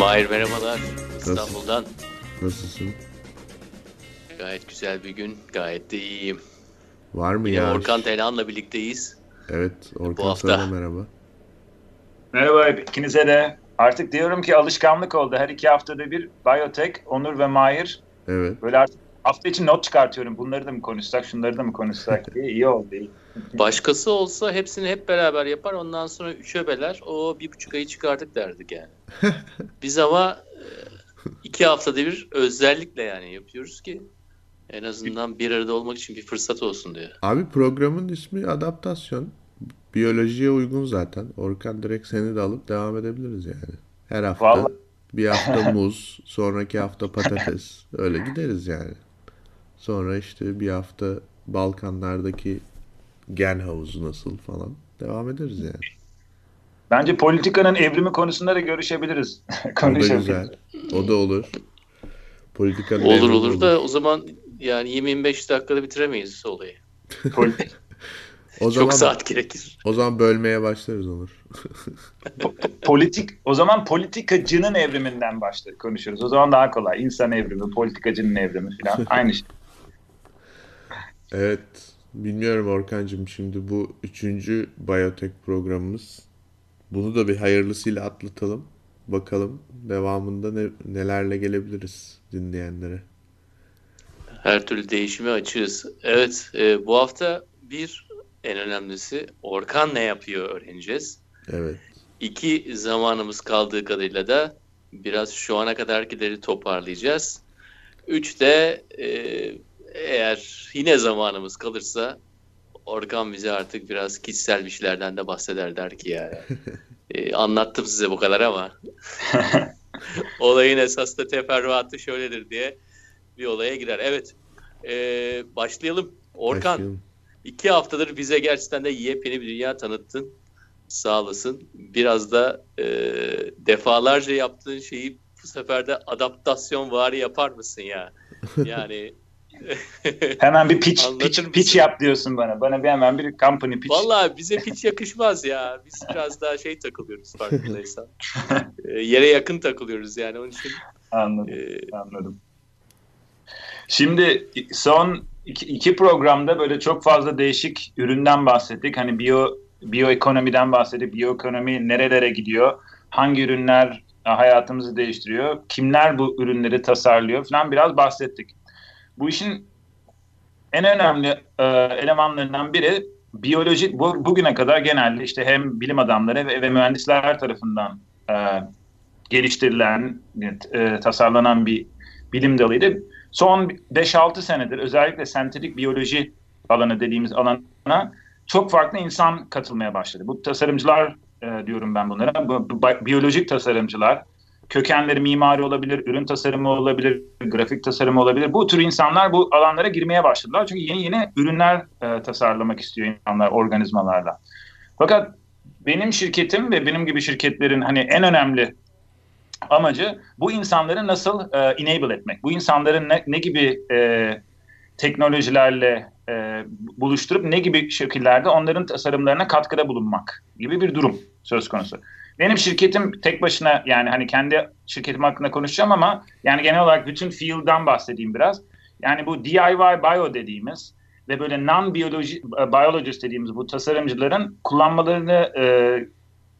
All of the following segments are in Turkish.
Mahir merhabalar. İstanbul'dan. Nasılsın? Gayet güzel bir gün. Gayet de iyiyim. Var mı Yine ya? Orkan Telan'la birlikteyiz. Evet, Orkan hafta. sana merhaba. Merhaba ikinize de. Artık diyorum ki alışkanlık oldu. Her iki haftada bir Biotech, Onur ve Mahir. Evet. Böyle artık hafta için not çıkartıyorum. Bunları da mı konuşsak, şunları da mı konuşsak diye. İyi oldu. iyi. Başkası olsa hepsini hep beraber yapar. Ondan sonra üçe beler. O bir buçuk ayı çıkardık derdik yani. Biz ama e, iki haftada bir özellikle yani yapıyoruz ki en azından bir arada olmak için bir fırsat olsun diye. Abi programın ismi adaptasyon. Biyolojiye uygun zaten. Orkan direkt seni de alıp devam edebiliriz yani. Her hafta Vallahi. bir hafta muz, sonraki hafta patates. Öyle gideriz yani. Sonra işte bir hafta Balkanlardaki gen havuzu nasıl falan. Devam ederiz yani. Bence politikanın evrimi konusunda da görüşebiliriz. O da güzel. O da olur. Politikanın Olur evrimi olur da o zaman yani 25 dakikada bitiremeyiz olayı. Politik. O zaman Çok saat gerekir. o zaman bölmeye başlarız Onur. politik o zaman politikacının evriminden başla konuşuruz. O zaman daha kolay. İnsan evrimi, politikacının evrimi falan aynı şey. Evet. Bilmiyorum Orkancığım şimdi bu üçüncü biyotek programımız. Bunu da bir hayırlısıyla atlatalım. Bakalım devamında ne, nelerle gelebiliriz dinleyenlere. Her türlü değişime açığız. Evet, e, bu hafta bir en önemlisi Orkan ne yapıyor öğreneceğiz. Evet. İki zamanımız kaldığı kadarıyla da biraz şu ana kadarkileri toparlayacağız. Üç de e, eğer yine zamanımız kalırsa Orkan bize artık biraz kişisel bir şeylerden de bahseder der ki ya. e, anlattım size bu kadar ama olayın esas da teferruatı şöyledir diye bir olaya girer. Evet. e, başlayalım. Orkan Başlayalım. iki haftadır bize gerçekten de yepyeni bir dünya tanıttın. Sağ olasın. Biraz da e, defalarca yaptığın şeyi bu sefer de adaptasyon vari yapar mısın ya? Yani Hemen bir pitch, pitch, pitch yap diyorsun bana. Bana bir hemen bir company pitch. Vallahi bize hiç yakışmaz ya. Biz biraz daha şey takılıyoruz farkındaysan. E, yere yakın takılıyoruz yani onun için. Anladım. e, Anladım. Şimdi son iki, iki programda böyle çok fazla değişik üründen bahsettik. Hani biyo biyoekonomiden bahsettik. Biyoekonomi nerelere gidiyor? Hangi ürünler hayatımızı değiştiriyor? Kimler bu ürünleri tasarlıyor falan biraz bahsettik. Bu işin en önemli e, elemanlarından biri biyoloji. Bu, bugüne kadar genelde işte hem bilim adamları ve, ve mühendisler tarafından e, geliştirilen, e, tasarlanan bir bilim dalıydı. Son 5-6 senedir özellikle sentetik biyoloji alanı dediğimiz alana çok farklı insan katılmaya başladı. Bu tasarımcılar e, diyorum ben bunlara. Bu, bu, biyolojik tasarımcılar, kökenleri mimari olabilir, ürün tasarımı olabilir, grafik tasarımı olabilir. Bu tür insanlar bu alanlara girmeye başladılar. Çünkü yeni yeni ürünler e, tasarlamak istiyor insanlar organizmalarla. Fakat benim şirketim ve benim gibi şirketlerin hani en önemli amacı bu insanları nasıl e, enable etmek. Bu insanların ne, ne gibi e, teknolojilerle e, buluşturup ne gibi şekillerde onların tasarımlarına katkıda bulunmak gibi bir durum söz konusu. Benim şirketim tek başına yani hani kendi şirketim hakkında konuşacağım ama yani genel olarak bütün field'dan bahsedeyim biraz. Yani bu DIY bio dediğimiz ve böyle non-biologist dediğimiz bu tasarımcıların kullanmalarını e,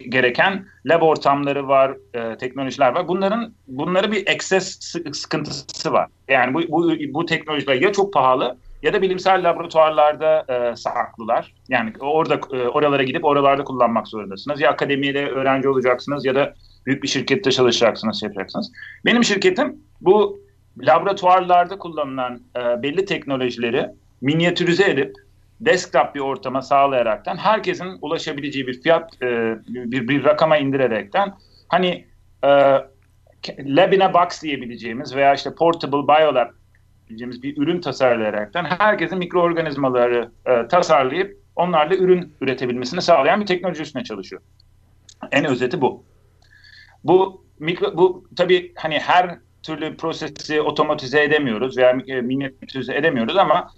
gereken lab ortamları var, e, teknolojiler var. Bunların bunları bir excess sı- sıkıntısı var. Yani bu, bu, bu teknolojiler ya çok pahalı ya da bilimsel laboratuvarlarda e, saklılar. Yani orada e, oralara gidip oralarda kullanmak zorundasınız. Ya akademide öğrenci olacaksınız ya da büyük bir şirkette çalışacaksınız, yapacaksınız. Benim şirketim bu laboratuvarlarda kullanılan e, belli teknolojileri minyatürize edip desktop bir ortama sağlayaraktan herkesin ulaşabileceği bir fiyat e, bir, bir rakama indirerekten hani e, lab in a box diyebileceğimiz veya işte portable biolab diyeceğimiz bir ürün tasarlayaraktan herkesin mikroorganizmaları e, tasarlayıp onlarla ürün üretebilmesini sağlayan bir teknoloji üstüne çalışıyor. En özeti bu. Bu mikro, bu tabii hani her türlü prosesi otomatize edemiyoruz veya e, minyatürize edemiyoruz ama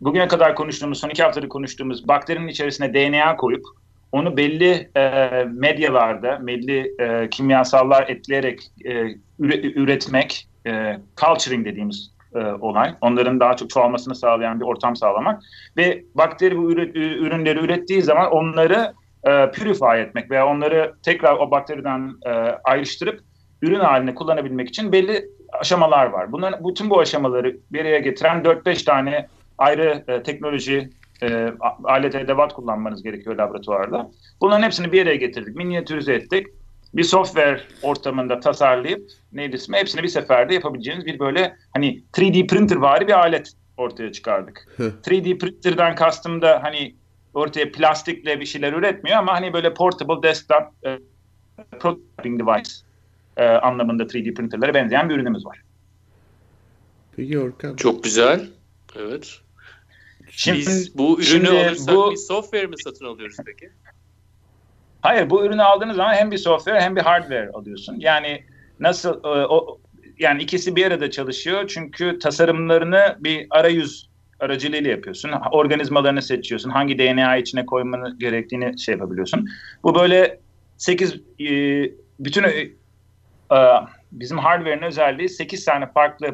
bugüne kadar konuştuğumuz, son iki haftadır konuştuğumuz bakterinin içerisine DNA koyup onu belli e, medyalarda, belli e, kimyasallar ekleyerek e, üretmek, e, culturing dediğimiz e, olay. Onların daha çok çoğalmasını sağlayan bir ortam sağlamak ve bakteri bu ürünleri ürettiği zaman onları e, purify etmek veya onları tekrar o bakteriden e, ayrıştırıp ürün haline kullanabilmek için belli aşamalar var. Bunların bütün bu aşamaları bir araya getiren 4-5 tane ayrı e, teknoloji e, alet edevat kullanmanız gerekiyor laboratuvarda. Bunların hepsini bir araya getirdik, minyatürize ettik. Bir software ortamında tasarlayıp neydi ismi hepsini bir seferde yapabileceğiniz bir böyle hani 3D printer vari bir alet ortaya çıkardık. 3D printer'dan kastım da hani ortaya plastikle bir şeyler üretmiyor ama hani böyle portable desktop e, prototyping device e, anlamında 3D printerlere benzeyen bir ürünümüz var. Peki Orkan. Çok güzel. Evet. Şimdi, Biz bu ürünü şimdi alırsak bu, bir software mi satın alıyoruz peki? Hayır bu ürünü aldığınız zaman hem bir software hem bir hardware alıyorsun. Yani nasıl e, o yani ikisi bir arada çalışıyor çünkü tasarımlarını bir arayüz aracılığıyla yapıyorsun. Organizmalarını seçiyorsun. Hangi DNA içine koymanı gerektiğini şey yapabiliyorsun. Bu böyle 8 e, bütün e, bizim hardware'ın özelliği 8 tane farklı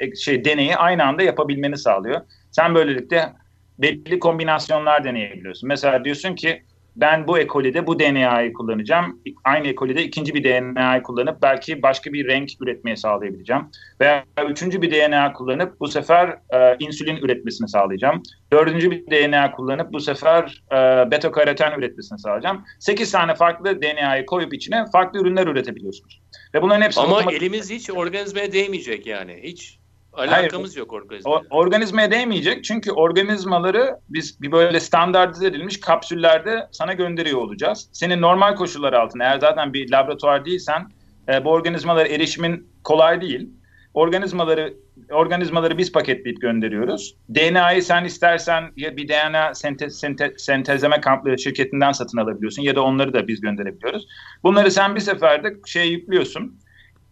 e, şey deneyi aynı anda yapabilmeni sağlıyor. Sen böylelikle belli kombinasyonlar deneyebiliyorsun. Mesela diyorsun ki ben bu ekolide bu DNA'yı kullanacağım. Aynı ekolide ikinci bir DNA'yı kullanıp belki başka bir renk üretmeye sağlayabileceğim. Veya üçüncü bir DNA kullanıp bu sefer e, insülin üretmesini sağlayacağım. Dördüncü bir DNA kullanıp bu sefer e, beta karoten üretmesini sağlayacağım. Sekiz tane farklı DNA'yı koyup içine farklı ürünler üretebiliyorsunuz. Ve bunların hepsi Ama elimiz hiç organizmaya değmeyecek yani. Hiç Alakamız Hayır, yok organizmaya. organizmaya değmeyecek çünkü organizmaları biz bir böyle standartize edilmiş kapsüllerde sana gönderiyor olacağız. Senin normal koşullar altında eğer zaten bir laboratuvar değilsen e, bu organizmalara erişimin kolay değil. Organizmaları organizmaları biz paketleyip gönderiyoruz. DNA'yı sen istersen ya bir DNA sentez, sente, sentezleme kampları şirketinden satın alabiliyorsun ya da onları da biz gönderebiliyoruz. Bunları sen bir seferde şey yüklüyorsun.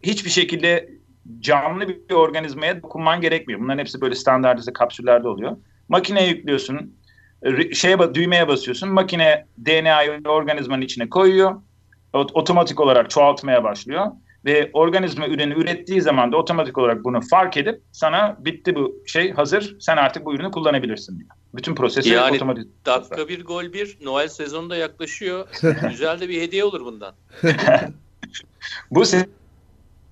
Hiçbir şekilde canlı bir organizmaya dokunman gerekmiyor. Bunların hepsi böyle standartize kapsüllerde oluyor. Makineye yüklüyorsun, şeye düğmeye basıyorsun. Makine DNA'yı organizmanın içine koyuyor. Otomatik olarak çoğaltmaya başlıyor ve organizma ürünü ürettiği zaman da otomatik olarak bunu fark edip sana bitti bu şey hazır sen artık bu ürünü kullanabilirsin diyor. Bütün prosesi yani, otomatik. dakika bir gol bir Noel sezonu da yaklaşıyor. Güzel de bir hediye olur bundan. bu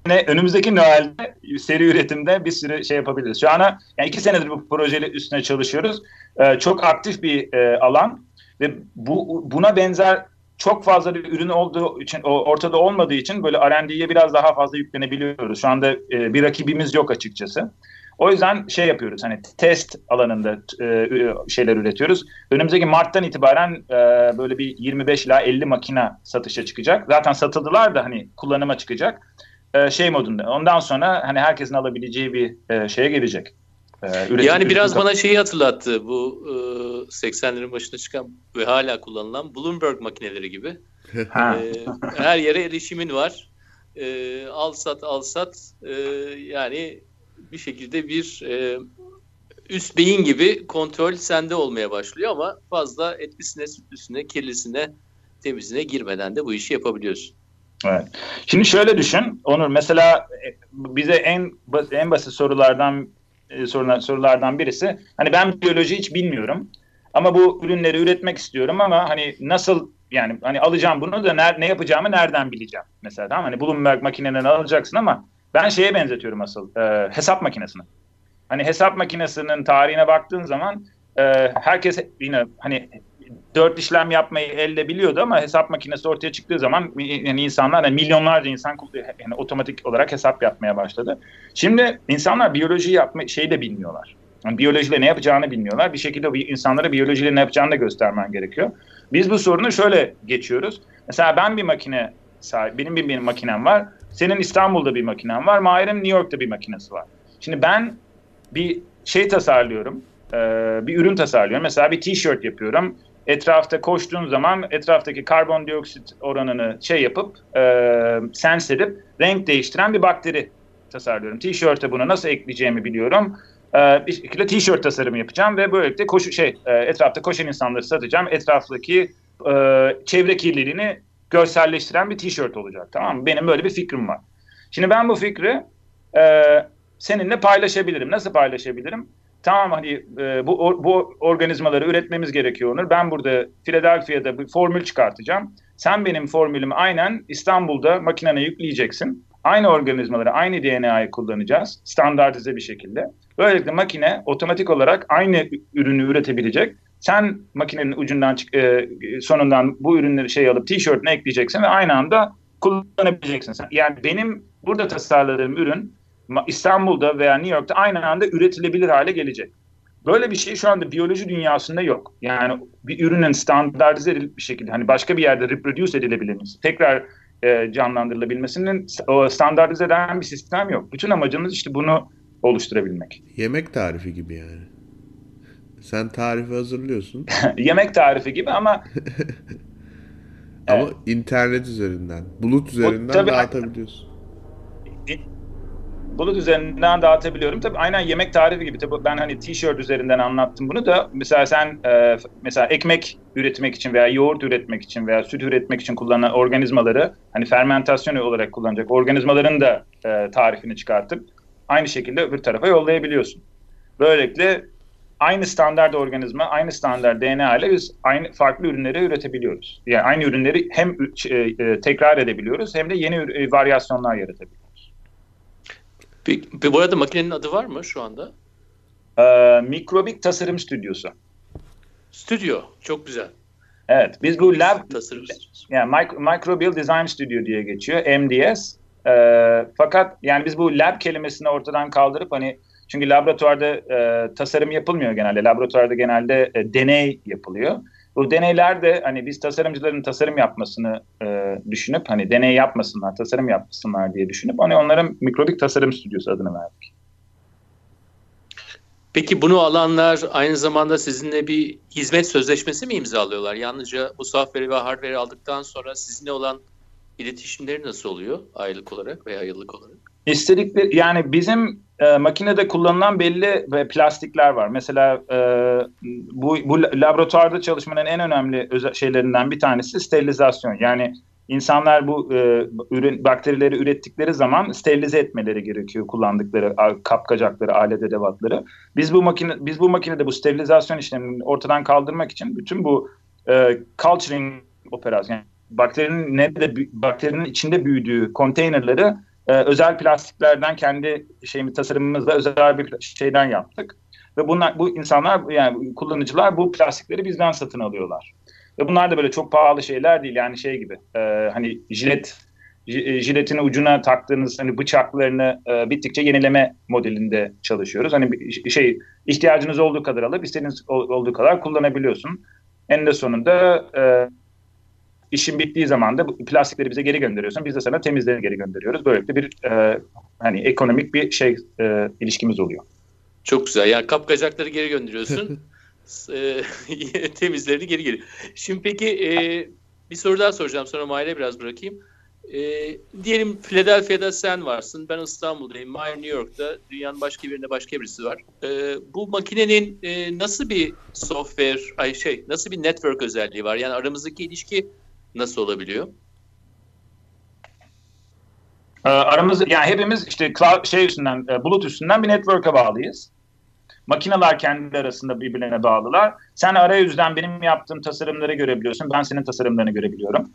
sene önümüzdeki Noel'de seri üretimde bir sürü şey yapabiliriz. Şu ana yani iki senedir bu projeyle üstüne çalışıyoruz. Ee, çok aktif bir e, alan ve bu buna benzer çok fazla bir ürün olduğu için ortada olmadığı için böyle R&D'ye biraz daha fazla yüklenebiliyoruz. Şu anda e, bir rakibimiz yok açıkçası. O yüzden şey yapıyoruz hani test alanında e, şeyler üretiyoruz. Önümüzdeki Mart'tan itibaren e, böyle bir 25 ila 50 makina satışa çıkacak. Zaten satıldılar da hani kullanıma çıkacak. E, şey modunda. Ondan sonra hani herkesin alabileceği bir e, şeye gelecek. E, üretim, yani biraz bana şeyi hatırlattı. Bu e, 80'lerin başında çıkan ve hala kullanılan Bloomberg makineleri gibi. e, her yere erişimin var. E, al sat al sat e, yani bir şekilde bir e, üst beyin gibi kontrol sende olmaya başlıyor ama fazla etlisine, sütlüsüne, kirlisine, temizine girmeden de bu işi yapabiliyorsun. Evet. Şimdi şöyle düşün Onur mesela e, bize en en basit sorulardan e, sorular, sorulardan birisi hani ben biyoloji hiç bilmiyorum ama bu ürünleri üretmek istiyorum ama hani nasıl yani hani alacağım bunu da ner, ne yapacağımı nereden bileceğim mesela tamam hani Bloomberg makineden alacaksın ama ben şeye benzetiyorum asıl e, hesap makinesine. Hani hesap makinesinin tarihine baktığın zaman e, herkes yine hani dört işlem yapmayı elde biliyordu ama hesap makinesi ortaya çıktığı zaman yani insanlar yani milyonlarca insan yani otomatik olarak hesap yapmaya başladı. Şimdi insanlar biyoloji yapma şeyi de bilmiyorlar. Yani biyolojiyle ne yapacağını bilmiyorlar. Bir şekilde insanlara biyolojiyle ne yapacağını da göstermen gerekiyor. Biz bu sorunu şöyle geçiyoruz. Mesela ben bir makine sahibi, benim bir, bir makinem var. Senin İstanbul'da bir makinen var. Mahir'in New York'ta bir makinesi var. Şimdi ben bir şey tasarlıyorum. Bir ürün tasarlıyorum. Mesela bir t-shirt yapıyorum. Etrafta koştuğun zaman etraftaki karbondioksit oranını şey yapıp e, sens edip renk değiştiren bir bakteri tasarlıyorum. T-shirt'e bunu nasıl ekleyeceğimi biliyorum. Ee, bir şekilde t-shirt tasarımı yapacağım ve böylelikle koşu şey e, etrafta koşan insanları satacağım. Etraftaki e, çevre kirliliğini görselleştiren bir tişört olacak. Tamam mı? Benim böyle bir fikrim var. Şimdi ben bu fikri e, seninle paylaşabilirim. Nasıl paylaşabilirim? Tamam hani e, bu, bu organizmaları üretmemiz gerekiyor Onur. Ben burada Philadelphia'da bir formül çıkartacağım. Sen benim formülümü aynen İstanbul'da makinene yükleyeceksin. Aynı organizmaları, aynı DNA'yı kullanacağız. Standartize bir şekilde. Böylelikle makine otomatik olarak aynı ürünü üretebilecek. Sen makinenin ucundan e, sonundan bu ürünleri şey alıp tişörtüne ekleyeceksin ve aynı anda kullanabileceksin. Yani benim burada tasarladığım ürün İstanbul'da veya New York'ta aynı anda üretilebilir hale gelecek. Böyle bir şey şu anda biyoloji dünyasında yok. Yani bir ürünün standartize edilip bir şekilde hani başka bir yerde reproduce edilebilmesi, tekrar e, canlandırılabilmesinin standartize eden bir sistem yok. Bütün amacımız işte bunu oluşturabilmek. Yemek tarifi gibi yani. Sen tarifi hazırlıyorsun. Yemek tarifi gibi ama ama evet. internet üzerinden, bulut üzerinden o, tabii, dağıtabiliyorsun bulut üzerinden dağıtabiliyorum. Tabii aynen yemek tarifi gibi. Tabii ben hani t-shirt üzerinden anlattım bunu da. Mesela sen e, mesela ekmek üretmek için veya yoğurt üretmek için veya süt üretmek için kullanılan organizmaları hani fermentasyon olarak kullanacak organizmaların da e, tarifini çıkartıp aynı şekilde öbür tarafa yollayabiliyorsun. Böylelikle aynı standart organizma, aynı standart DNA ile biz aynı farklı ürünleri üretebiliyoruz. Yani aynı ürünleri hem e, e, tekrar edebiliyoruz hem de yeni e, varyasyonlar yaratabiliyoruz. Peki, bu arada makinenin adı var mı şu anda? Ee, Mikrobik Tasarım Stüdyosu. Stüdyo, çok güzel. Evet, biz bu lab tasarım yani Microbial Design Studio diye geçiyor, MDS. Ee, fakat yani biz bu lab kelimesini ortadan kaldırıp hani çünkü laboratuvarda e, tasarım yapılmıyor genelde. Laboratuvarda genelde e, deney yapılıyor. Bu deneylerde hani biz tasarımcıların tasarım yapmasını e, düşünüp hani deney yapmasınlar, tasarım yapmasınlar diye düşünüp hani onların mikrobik tasarım stüdyosu adını verdik. Peki bunu alanlar aynı zamanda sizinle bir hizmet sözleşmesi mi imzalıyorlar? Yalnızca bu software'i ve hardware'i aldıktan sonra sizinle olan iletişimleri nasıl oluyor aylık olarak veya yıllık olarak? İstedikleri yani bizim e, makinede kullanılan belli ve plastikler var. Mesela e, bu, bu laboratuvarda çalışmanın en önemli özel şeylerinden bir tanesi sterilizasyon. Yani insanlar bu e, ürün bakterileri ürettikleri zaman sterilize etmeleri gerekiyor kullandıkları kapkacakları, alet edevatları. Biz bu makine biz bu makinede bu sterilizasyon işlemini ortadan kaldırmak için bütün bu e, culturing operasyon yani bakterinin ne de bakterinin içinde büyüdüğü konteynerleri e, özel plastiklerden kendi şeyimi tasarımımızla özel bir şeyden yaptık. Ve bunlar bu insanlar yani kullanıcılar bu plastikleri bizden satın alıyorlar. Ve bunlar da böyle çok pahalı şeyler değil yani şey gibi e, hani jilet e, jiletin ucuna taktığınız hani bıçaklarını e, bittikçe yenileme modelinde çalışıyoruz. Hani şey ihtiyacınız olduğu kadar alıp istediğiniz olduğu kadar kullanabiliyorsun. En de sonunda e, işin bittiği zaman da bu plastikleri bize geri gönderiyorsun. Biz de sana temizleri geri gönderiyoruz. Böylelikle bir e, hani ekonomik bir şey e, ilişkimiz oluyor. Çok güzel. Yani kapkacakları geri gönderiyorsun. e, temizlerini geri geliyor. Şimdi peki e, bir soru daha soracağım. Sonra Mahir'e biraz bırakayım. E, diyelim Philadelphia'da sen varsın. Ben İstanbul'dayım. Mahir New York'ta. Dünyanın başka birinde başka birisi var. E, bu makinenin e, nasıl bir software, ay şey, nasıl bir network özelliği var? Yani aramızdaki ilişki nasıl olabiliyor? Ee, aramız yani hepimiz işte şey üstünden e, bulut üstünden bir network'e bağlıyız. Makineler kendi arasında birbirlerine bağlılar. Sen arayüzden benim yaptığım tasarımları görebiliyorsun. Ben senin tasarımlarını görebiliyorum.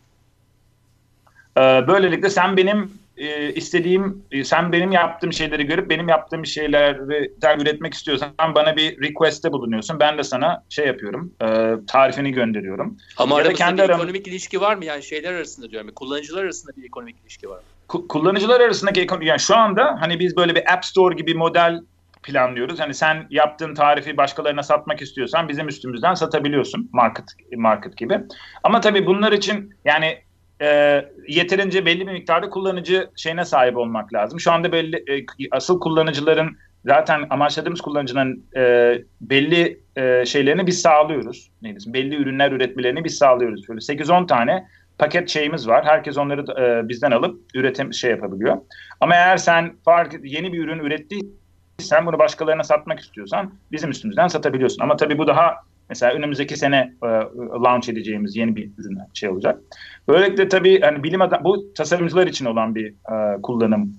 Ee, böylelikle sen benim e, istediğim, e, sen benim yaptığım şeyleri görüp benim yaptığım şeyleri üretmek istiyorsan bana bir request'te bulunuyorsun. Ben de sana şey yapıyorum, e, tarifini gönderiyorum. Ama ya kendi bir aram- ekonomik ilişki var mı? Yani şeyler arasında diyorum. Kullanıcılar arasında bir ekonomik ilişki var mı? Ku- kullanıcılar arasındaki ekonomik, yani şu anda hani biz böyle bir App Store gibi model planlıyoruz. Hani sen yaptığın tarifi başkalarına satmak istiyorsan bizim üstümüzden satabiliyorsun market market gibi. Ama tabii bunlar için yani e, yeterince belli bir miktarda kullanıcı şeyine sahip olmak lazım. Şu anda belli e, asıl kullanıcıların zaten amaçladığımız kullanıcının e, belli e, şeylerini biz sağlıyoruz. Neydi? Belli ürünler üretmelerini biz sağlıyoruz. Şöyle 8-10 tane paket şeyimiz var. Herkes onları e, bizden alıp üretim şey yapabiliyor. Ama eğer sen fark yeni bir ürün ürettiysen bunu başkalarına satmak istiyorsan bizim üstümüzden satabiliyorsun. Ama tabii bu daha Mesela önümüzdeki sene e, launch edeceğimiz yeni bir ürün şey olacak. Böylelikle tabii hani bilim adam bu tasarımcılar için olan bir e, kullanım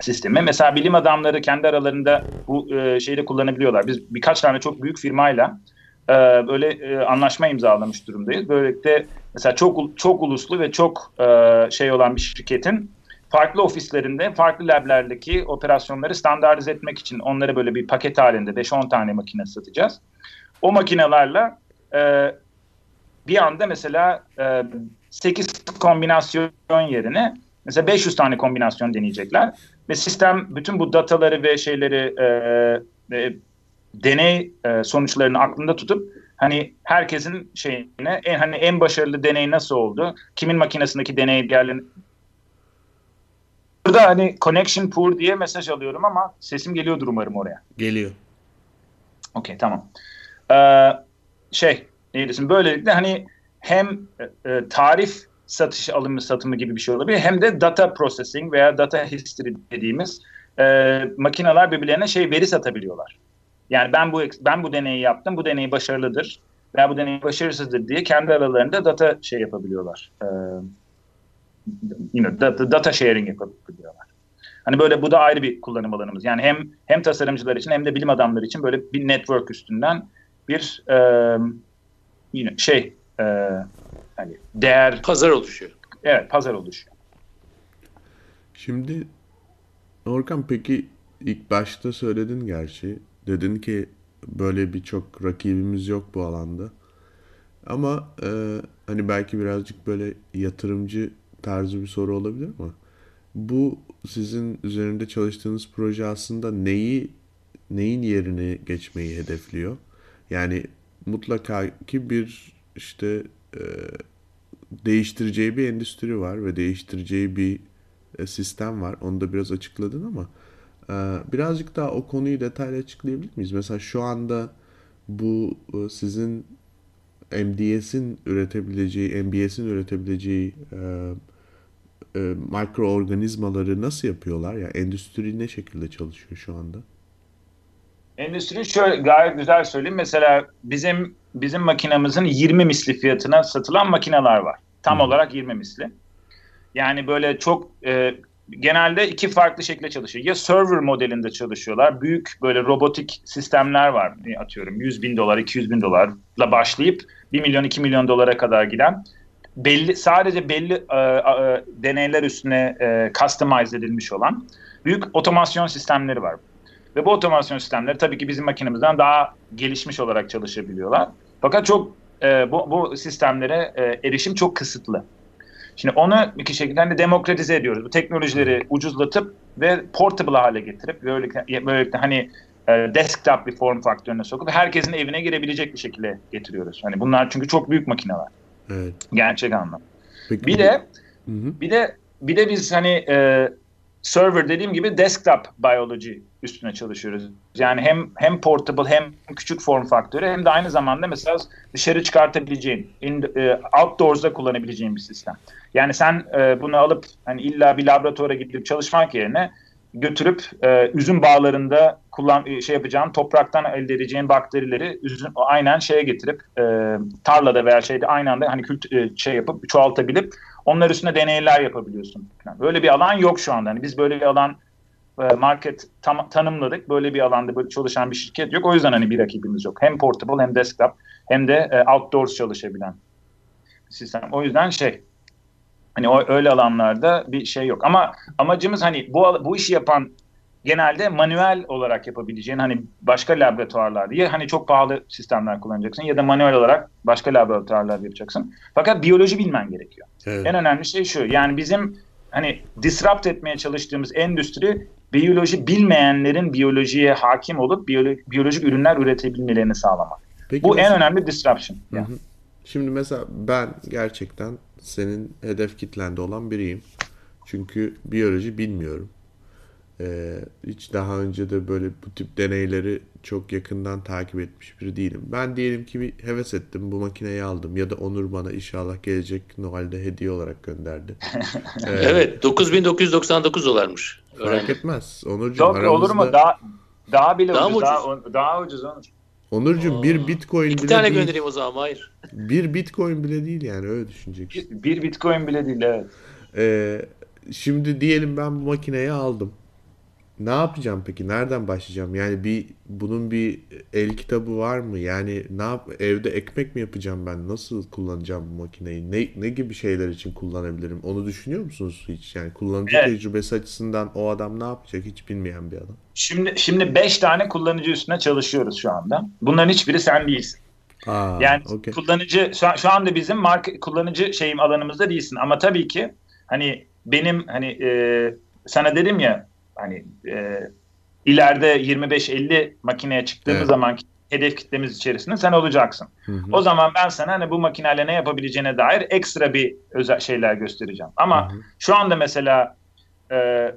sistemi. Mesela bilim adamları kendi aralarında bu e, şeyi de kullanabiliyorlar. Biz birkaç tane çok büyük firmayla e, böyle e, anlaşma imzalamış durumdayız. Böylelikle mesela çok çok uluslu ve çok e, şey olan bir şirketin farklı ofislerinde, farklı lablerdeki operasyonları standartize etmek için onları böyle bir paket halinde 5-10 tane makine satacağız. O makinelerle e, bir anda mesela e, 8 kombinasyon yerine mesela 500 tane kombinasyon deneyecekler. Ve sistem bütün bu dataları ve şeyleri e, e, deney e, sonuçlarını aklında tutup hani herkesin şeyine en hani en başarılı deney nasıl oldu? Kimin makinesindeki deney geldi? Burada hani connection poor diye mesaj alıyorum ama sesim geliyordur umarım oraya. Geliyor. Okey tamam. Ee, şey neydi? Böylelikle hani hem e, tarif satış alımı satımı gibi bir şey olabilir hem de data processing veya data history dediğimiz e, makineler birbirlerine şey veri satabiliyorlar. Yani ben bu ben bu deneyi yaptım, bu deney başarılıdır veya bu deney başarısızdır diye kendi aralarında data şey yapabiliyorlar. E, you know, data, data sharing yapabiliyorlar. Hani böyle bu da ayrı bir kullanım alanımız. Yani hem hem tasarımcılar için hem de bilim adamları için böyle bir network üstünden bir e, you know, şey e, hani değer pazar oluşuyor. Evet, pazar oluşuyor. Şimdi Orkan peki ilk başta söyledin gerçi. Dedin ki böyle birçok rakibimiz yok bu alanda. Ama e, hani belki birazcık böyle yatırımcı tarzı bir soru olabilir mi? Bu sizin üzerinde çalıştığınız proje aslında neyi neyin yerini geçmeyi hedefliyor? Yani mutlaka ki bir işte e, değiştireceği bir endüstri var ve değiştireceği bir e, sistem var. Onu da biraz açıkladın ama e, birazcık daha o konuyu detaylı açıklayabilir miyiz? Mesela şu anda bu e, sizin MDS'in üretebileceği, MBS'in üretebileceği e, mikroorganizmaları nasıl yapıyorlar? Yani endüstri ne şekilde çalışıyor şu anda? Endüstri şöyle gayet güzel söyleyeyim. Mesela bizim bizim makinamızın 20 misli fiyatına satılan makineler var. Tam hmm. olarak 20 misli. Yani böyle çok e, genelde iki farklı şekilde çalışıyor. Ya server modelinde çalışıyorlar. Büyük böyle robotik sistemler var. Atıyorum 100 bin dolar, 200 bin dolarla başlayıp 1 milyon, 2 milyon dolara kadar giden belli sadece belli e, e, deneyler üstüne e, customize edilmiş olan büyük otomasyon sistemleri var. Ve bu otomasyon sistemleri tabii ki bizim makinemizden daha gelişmiş olarak çalışabiliyorlar. Fakat çok e, bu, bu sistemlere e, erişim çok kısıtlı. Şimdi onu bir şekilde hani demokratize ediyoruz. Bu teknolojileri ucuzlatıp ve portable hale getirip böylelikle, böylelikle hani e, desktop bir form faktörüne sokup herkesin evine girebilecek bir şekilde getiriyoruz. Hani bunlar çünkü çok büyük makineler. Evet. Gerçek anlamda. Peki, bir de hı hı. bir de bir de biz hani e, server dediğim gibi desktop biology üstüne çalışıyoruz. Yani hem hem portable hem küçük form faktörü hem de aynı zamanda mesela dışarı çıkartabileceğin, in, e, outdoors'da kullanabileceğin bir sistem. Yani sen e, bunu alıp hani illa bir laboratuvara gidip çalışmak yerine götürüp e, üzüm bağlarında kullan e, şey yapacağın topraktan elde edeceğin bakterileri üzüm aynen şeye getirip e, tarlada veya şeyde aynı anda hani kült e, şey yapıp çoğaltabilip onlar üstüne deneyler yapabiliyorsun. Yani böyle bir alan yok şu anda. Hani biz böyle bir alan e, market tam, tanımladık. Böyle bir alanda böyle çalışan bir şirket yok. O yüzden hani bir rakibimiz yok. Hem portable hem desktop hem de e, outdoors çalışabilen sistem. O yüzden şey Hani o öyle alanlarda bir şey yok. Ama amacımız hani bu bu işi yapan genelde manuel olarak yapabileceğin hani başka laboratuvarlarda ya hani çok pahalı sistemler kullanacaksın ya da manuel olarak başka laboratuvarlarda yapacaksın. Fakat biyoloji bilmen gerekiyor. Evet. En önemli şey şu. Yani bizim hani disrupt etmeye çalıştığımız endüstri biyoloji bilmeyenlerin biyolojiye hakim olup biyolo biyolojik ürünler üretebilmelerini sağlamak. Peki Bu mesela, en önemli disruption. Hı. Şimdi mesela ben gerçekten senin hedef kitlende olan biriyim. Çünkü biyoloji bilmiyorum. Ee, hiç daha önce de böyle bu tip deneyleri çok yakından takip etmiş biri değilim. Ben diyelim ki bir heves ettim bu makineyi aldım ya da Onur bana inşallah gelecek Noel'de hediye olarak gönderdi. ee, evet 9999 dolarmış. Fark etmez. Onurcuğum Çok aramızda... olur mu? Daha daha bile daha ucuz, ucuz. Daha, daha ucuz Onur. Onurcuğum bir bitcoin İki bile tane değil. göndereyim o zaman hayır. Bir bitcoin bile değil yani öyle düşüneceksin. Bir, bir bitcoin bile değil evet. Ee, şimdi diyelim ben bu makineyi aldım. Ne yapacağım peki? Nereden başlayacağım? Yani bir bunun bir el kitabı var mı? Yani ne yap evde ekmek mi yapacağım ben? Nasıl kullanacağım bu makineyi? Ne ne gibi şeyler için kullanabilirim? Onu düşünüyor musunuz hiç? Yani kullanıcı Evet. tecrübesi açısından o adam ne yapacak hiç bilmeyen bir adam. Şimdi şimdi 5 tane kullanıcı üstüne çalışıyoruz şu anda. Bunların hiçbiri sen değilsin. Aa, Yani okey. kullanıcı şu, an- şu anda bizim marka, kullanıcı şeyim alanımızda değilsin ama tabii ki hani benim hani e, sana dedim ya hani e, ileride 25-50 makineye çıktığımız Evet. zaman hedef kitlemiz içerisinde sen olacaksın. Hı hı. O zaman ben sana hani bu makineyle ne yapabileceğine dair ekstra bir özel şeyler göstereceğim. Ama Hı hı. şu anda mesela e,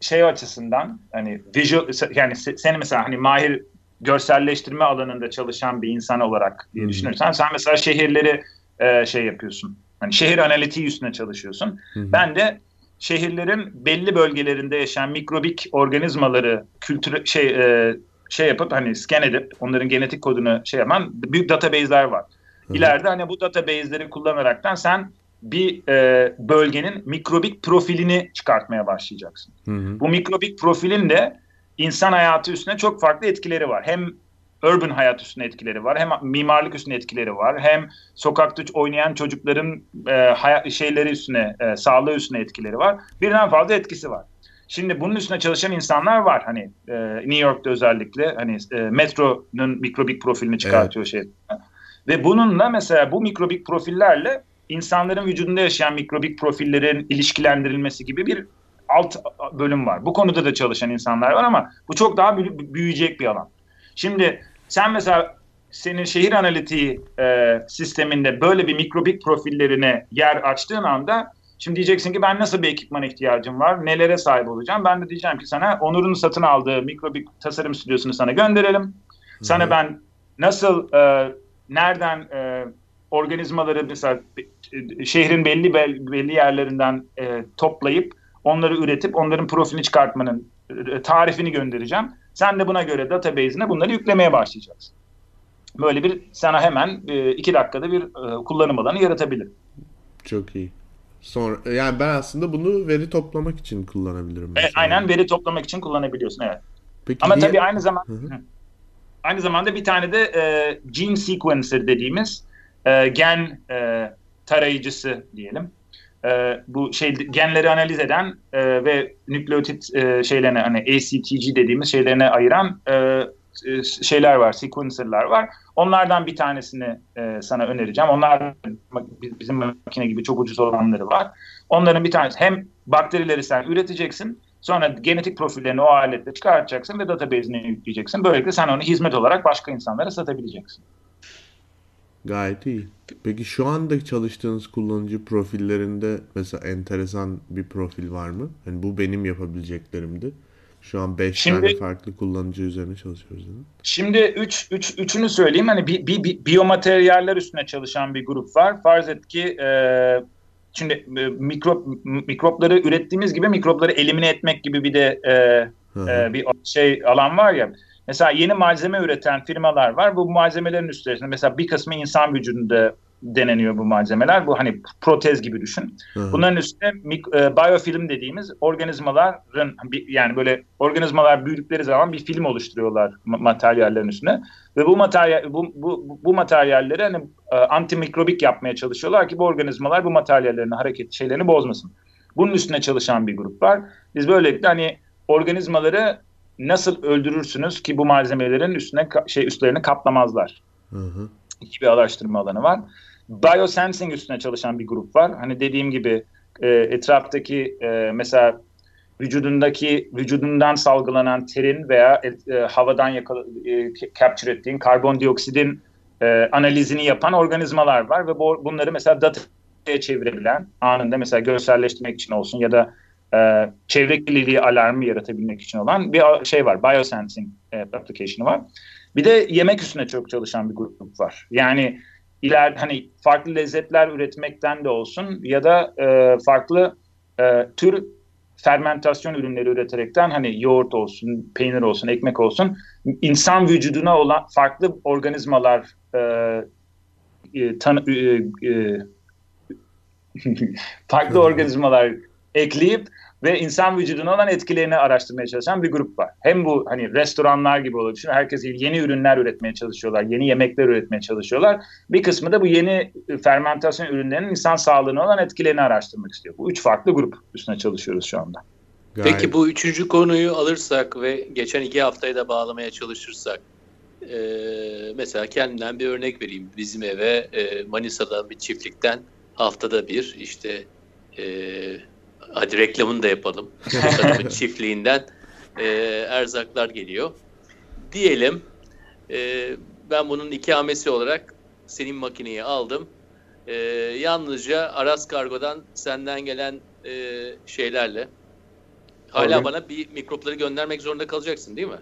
şey açısından hani visual yani se- seni mesela hani mahir görselleştirme alanında çalışan bir insan olarak diye hı. düşünürsen sen mesela şehirleri e, şey yapıyorsun. Hani şehir analitiği üstüne çalışıyorsun. Hı hı. Ben de şehirlerin belli bölgelerinde yaşayan mikrobik organizmaları kültür şey e, şey yapıp hani scan edip onların genetik kodunu şey yapan büyük database'ler var. Hı hı. İleride hani bu database'leri kullanaraktan sen bir e, bölgenin mikrobik profilini çıkartmaya başlayacaksın. Hı hı. Bu mikrobik profilin de insan hayatı üstüne çok farklı etkileri var. Hem urban hayat üstüne etkileri var, hem mimarlık üstüne etkileri var, hem sokakta oynayan çocukların e, hayat şeyleri üstüne, e, sağlığı üstüne etkileri var. Birden fazla etkisi var. Şimdi bunun üstüne çalışan insanlar var. Hani e, New York'ta özellikle hani e, metronun mikrobik profilini çıkartıyor şey. Ve bununla mesela bu mikrobik profillerle insanların vücudunda yaşayan mikrobik profillerin ilişkilendirilmesi gibi bir alt bölüm var. Bu konuda da çalışan insanlar var ama bu çok daha büyü- büyüyecek bir alan. Şimdi sen mesela senin şehir analitiği e, sisteminde böyle bir mikrobik profillerine yer açtığın anda şimdi diyeceksin ki ben nasıl bir ekipmana ihtiyacım var? Nelere sahip olacağım? Ben de diyeceğim ki sana Onur'un satın aldığı mikrobik tasarım stüdyosunu sana gönderelim. Sana ben nasıl e, nereden e, organizmaları mesela şehrin belli bel- belli yerlerinden e, toplayıp onları üretip onların profilini çıkartmanın e, tarifini göndereceğim. Sen de buna göre database'ine bunları yüklemeye başlayacaksın. Böyle bir sana hemen e, iki dakikada bir e, kullanım alanı yaratabilir. Çok iyi. Sonra yani ben aslında bunu veri toplamak için kullanabilirim. Evet, mesela. aynen veri toplamak için kullanabiliyorsun evet. Peki Ama niye- tabii aynı zaman Hı hı. Hı. aynı zamanda bir tane de e, gene sequencer dediğimiz e, gen e, tarayıcısı diyelim. E, bu şey genleri analiz eden e, ve nükleotit e, şeylerine hani ACTG dediğimiz şeylerine ayıran e, e, şeyler var, sequencer'lar var. Onlardan bir tanesini e, sana önereceğim. Onlar bizim makine gibi çok ucuz olanları var. Onların bir tanesi hem bakterileri sen üreteceksin Sonra genetik profillerini o aletle çıkartacaksın ve database'ine yükleyeceksin. Böylelikle sen onu hizmet olarak başka insanlara satabileceksin. Gayet iyi. Peki şu anda çalıştığınız kullanıcı profillerinde mesela enteresan bir profil var mı? Hani bu benim yapabileceklerimdi. Şu an 5 Şimdi- tane farklı kullanıcı üzerine çalışıyoruz. Değil mi? Şimdi üç, üç, üçünü söyleyeyim. Hani bir, bir, bir biyomateryaller üstüne çalışan bir grup var. Farz et ki e, şimdi e, mikrop mikropları ürettiğimiz gibi mikropları elimine etmek gibi bir de e, Hı hı. e, bir şey alan var ya. Mesela yeni malzeme üreten firmalar var. Bu malzemelerin üstlerinde mesela bir kısmı insan vücudunda deneniyor bu malzemeler. Bu hani protez gibi düşün. Hı hı. Bunların üstüne e, biofilm dediğimiz organizmaların yani böyle organizmalar büyüdükleri zaman bir film oluşturuyorlar ma- materyallerin üstüne ve bu materyal bu bu bu materyalleri hani e, antimikrobik yapmaya çalışıyorlar ki bu organizmalar bu materyallerin hareket şeylerini bozmasın. Bunun üstüne çalışan bir grup var. Biz böylelikle hani organizmaları nasıl öldürürsünüz ki bu malzemelerin üstüne şey üstlerini kaplamazlar Hı hı. gibi araştırma alanı var. Biosensing üstüne çalışan bir grup var. Hani dediğim gibi e, etraftaki e, mesela vücudundaki vücudundan salgılanan terin veya e, havadan yakala, e, capture ettiğin karbondioksidin e, analizini yapan organizmalar var ve bu, bunları mesela dataya çevirebilen anında mesela görselleştirmek için olsun ya da e, çevre kirliliği alarmı yaratabilmek için olan bir şey var. Biosensing e, application'ı var. Bir de yemek üstüne çok çalışan bir grup var. Yani iler hani farklı lezzetler üretmekten de olsun ya da e, farklı e, tür fermentasyon ürünleri üreterekten hani yoğurt olsun, peynir olsun, ekmek olsun insan vücuduna olan farklı organizmalar e, e, tan e, e, farklı organizmalar ekleyip ve insan vücuduna olan etkilerini araştırmaya çalışan bir grup var. Hem bu hani restoranlar gibi olabilir. Herkes yeni ürünler üretmeye çalışıyorlar, yeni yemekler üretmeye çalışıyorlar. Bir kısmı da bu yeni fermentasyon ürünlerinin insan sağlığına olan etkilerini araştırmak istiyor. Bu üç farklı grup üstüne çalışıyoruz şu anda. Gayet. Peki bu üçüncü konuyu alırsak ve geçen iki haftayı da bağlamaya çalışırsak e, mesela kendimden bir örnek vereyim. Bizim eve e, Manisa'da bir çiftlikten haftada bir işte e, hadi reklamını da yapalım. Çiftliğinden e, erzaklar geliyor. Diyelim e, ben bunun ikamesi olarak senin makineyi aldım. E, yalnızca Aras Kargo'dan senden gelen e, şeylerle hala Olur. bana bir mikropları göndermek zorunda kalacaksın değil mi?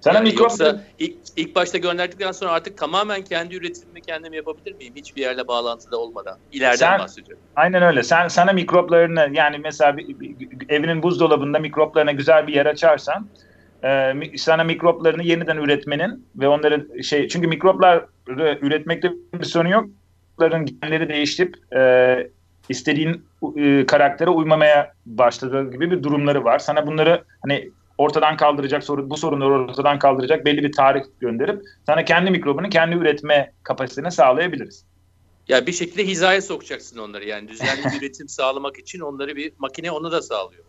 Sana yani mikrop yoksa ilk, ilk başta gönderdikten sonra artık tamamen kendi üretimimi kendim yapabilir miyim? Hiçbir yerle bağlantıda olmadan. İleriden sen, bahsediyorum. Aynen öyle. Sen sana mikroplarını yani mesela bir, bir, evinin buzdolabında mikroplarına güzel bir yer açarsan e, sana mikroplarını yeniden üretmenin ve onları şey çünkü mikroplar üretmekte bir sorun yok. Mikropların genleri değiştirip e, istediğin e, karaktere uymamaya başladığı gibi bir durumları var. Sana bunları hani ortadan kaldıracak sorun bu sorunları ortadan kaldıracak belli bir tarih gönderip sana kendi mikrobunu kendi üretme kapasitesini sağlayabiliriz. Ya bir şekilde hizaya sokacaksın onları yani düzenli üretim sağlamak için onları bir makine onu da sağlıyor.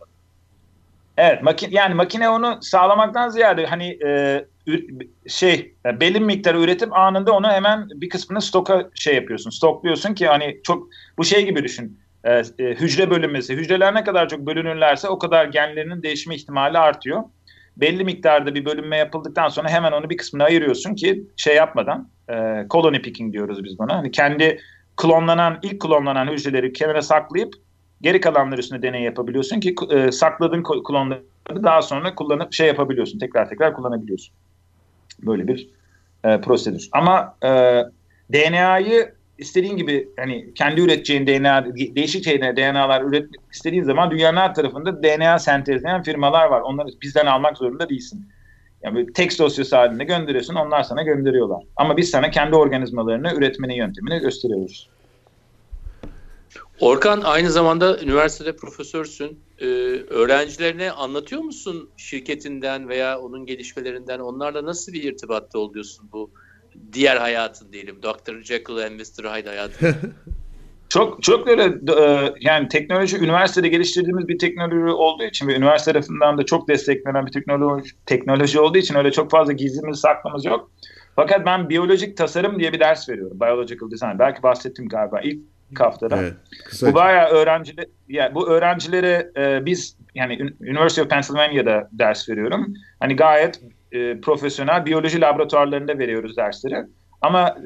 Evet makine yani makine onu sağlamaktan ziyade hani e, şey belli bir miktarı üretip anında onu hemen bir kısmını stoka şey yapıyorsun stokluyorsun ki hani çok bu şey gibi düşün e, e, hücre bölünmesi. Hücreler ne kadar çok bölünürlerse o kadar genlerinin değişme ihtimali artıyor. Belli miktarda bir bölünme yapıldıktan sonra hemen onu bir kısmına ayırıyorsun ki şey yapmadan e, colony picking diyoruz biz buna. Hani kendi klonlanan ilk klonlanan hücreleri kenara saklayıp geri kalanlar üstünde deney yapabiliyorsun ki e, sakladığın klonları daha sonra kullanıp şey yapabiliyorsun. Tekrar tekrar kullanabiliyorsun. Böyle bir e, prosedür. Ama e, DNA'yı istediğin gibi hani kendi üreteceğin DNA, değişik şeyler, DNA'lar üretmek istediğin zaman dünyanın her tarafında DNA sentezleyen firmalar var. Onları bizden almak zorunda değilsin. Yani böyle tekst dosyası halinde gönderiyorsun, onlar sana gönderiyorlar. Ama biz sana kendi organizmalarını üretmenin yöntemini gösteriyoruz. Orkan aynı zamanda üniversitede profesörsün. Ee, öğrencilerine anlatıyor musun şirketinden veya onun gelişmelerinden? Onlarla nasıl bir irtibatta oluyorsun bu diğer hayatın diyelim. Dr. Jekyll and Mr. Hyde hayatı. çok çok öyle e, yani teknoloji üniversitede geliştirdiğimiz bir teknoloji olduğu için ve üniversite tarafından da çok desteklenen bir teknoloji teknoloji olduğu için öyle çok fazla gizlimiz saklımız yok. Fakat ben biyolojik tasarım diye bir ders veriyorum. Biological Design. Belki bahsettim galiba ilk haftada. Evet, bu bayağı öğrenciler yani bu öğrencilere e, biz yani University of Pennsylvania'da ders veriyorum. Hani gayet e, profesyonel biyoloji laboratuvarlarında veriyoruz dersleri. Ama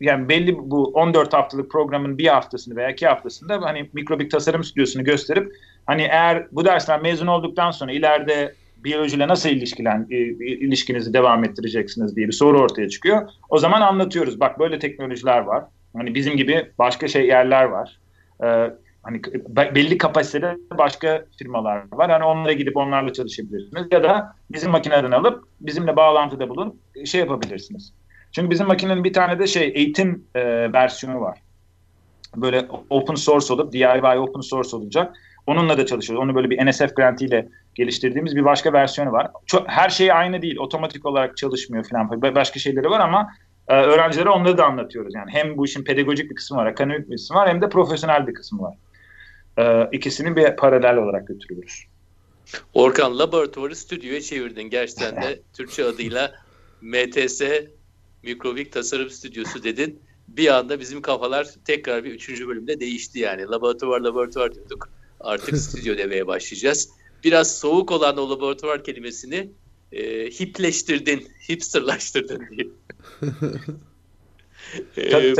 yani belli bu 14 haftalık programın bir haftasını veya iki haftasında hani mikrobik tasarım stüdyosunu gösterip hani eğer bu dersten mezun olduktan sonra ileride biyolojiyle nasıl ilişkilen, e, ilişkinizi devam ettireceksiniz diye bir soru ortaya çıkıyor. O zaman anlatıyoruz. Bak böyle teknolojiler var. Hani bizim gibi başka şey yerler var. Ee, hani belli kapasitede başka firmalar var. Hani onlara gidip onlarla çalışabilirsiniz. Ya da bizim makineden alıp bizimle bağlantıda bulunup şey yapabilirsiniz. Çünkü bizim makinenin bir tane de şey eğitim e, versiyonu var. Böyle open source olup DIY open source olacak. Onunla da çalışıyoruz. Onu böyle bir NSF grantiyle geliştirdiğimiz bir başka versiyonu var. Çok, her şey aynı değil. Otomatik olarak çalışmıyor falan. Başka şeyleri var ama e, öğrencilere onları da anlatıyoruz. Yani hem bu işin pedagojik bir kısmı var, akademik bir kısmı var hem de profesyonel bir kısmı var. E, ikisini bir paralel olarak götürüyoruz. Orkan laboratuvarı stüdyoya çevirdin. Gerçekten de Türkçe adıyla MTS Mikrobik Tasarım Stüdyosu dedin. Bir anda bizim kafalar tekrar bir üçüncü bölümde değişti yani. Laboratuvar laboratuvar diyorduk. Artık stüdyo demeye başlayacağız. Biraz soğuk olan o laboratuvar kelimesini e, hipleştirdin, hipsterlaştırdın diye. e,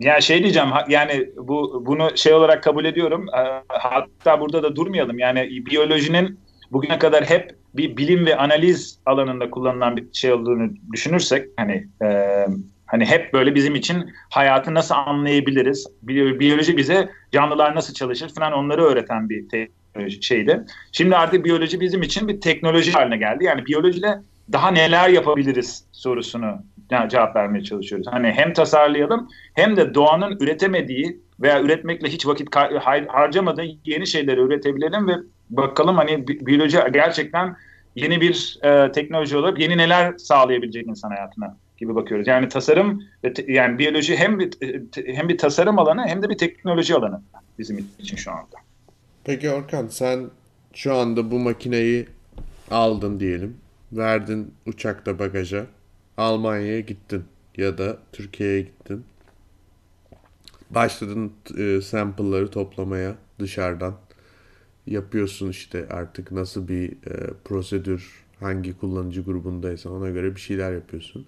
ya şey diyeceğim yani bu bunu şey olarak kabul ediyorum. Ee, hatta burada da durmayalım. Yani biyolojinin bugüne kadar hep bir bilim ve analiz alanında kullanılan bir şey olduğunu düşünürsek hani e, hani hep böyle bizim için hayatı nasıl anlayabiliriz? Biyoloji bize canlılar nasıl çalışır falan onları öğreten bir şeydi. Şimdi artık biyoloji bizim için bir teknoloji haline geldi. Yani biyolojiyle daha neler yapabiliriz sorusunu cevap vermeye çalışıyoruz. Hani hem tasarlayalım hem de doğanın üretemediği veya üretmekle hiç vakit harcamadığı yeni şeyleri üretebilelim ve bakalım hani biyoloji gerçekten yeni bir e, teknoloji olup yeni neler sağlayabilecek insan hayatına gibi bakıyoruz. Yani tasarım yani biyoloji hem bir hem bir tasarım alanı hem de bir teknoloji alanı bizim için şu anda. Peki Orkan sen şu anda bu makineyi aldın diyelim. Verdin uçakta bagaja. Almanya'ya gittin ya da Türkiye'ye gittin. Başladın e, sample'ları toplamaya dışarıdan. Yapıyorsun işte artık nasıl bir e, prosedür, hangi kullanıcı grubundaysan ona göre bir şeyler yapıyorsun.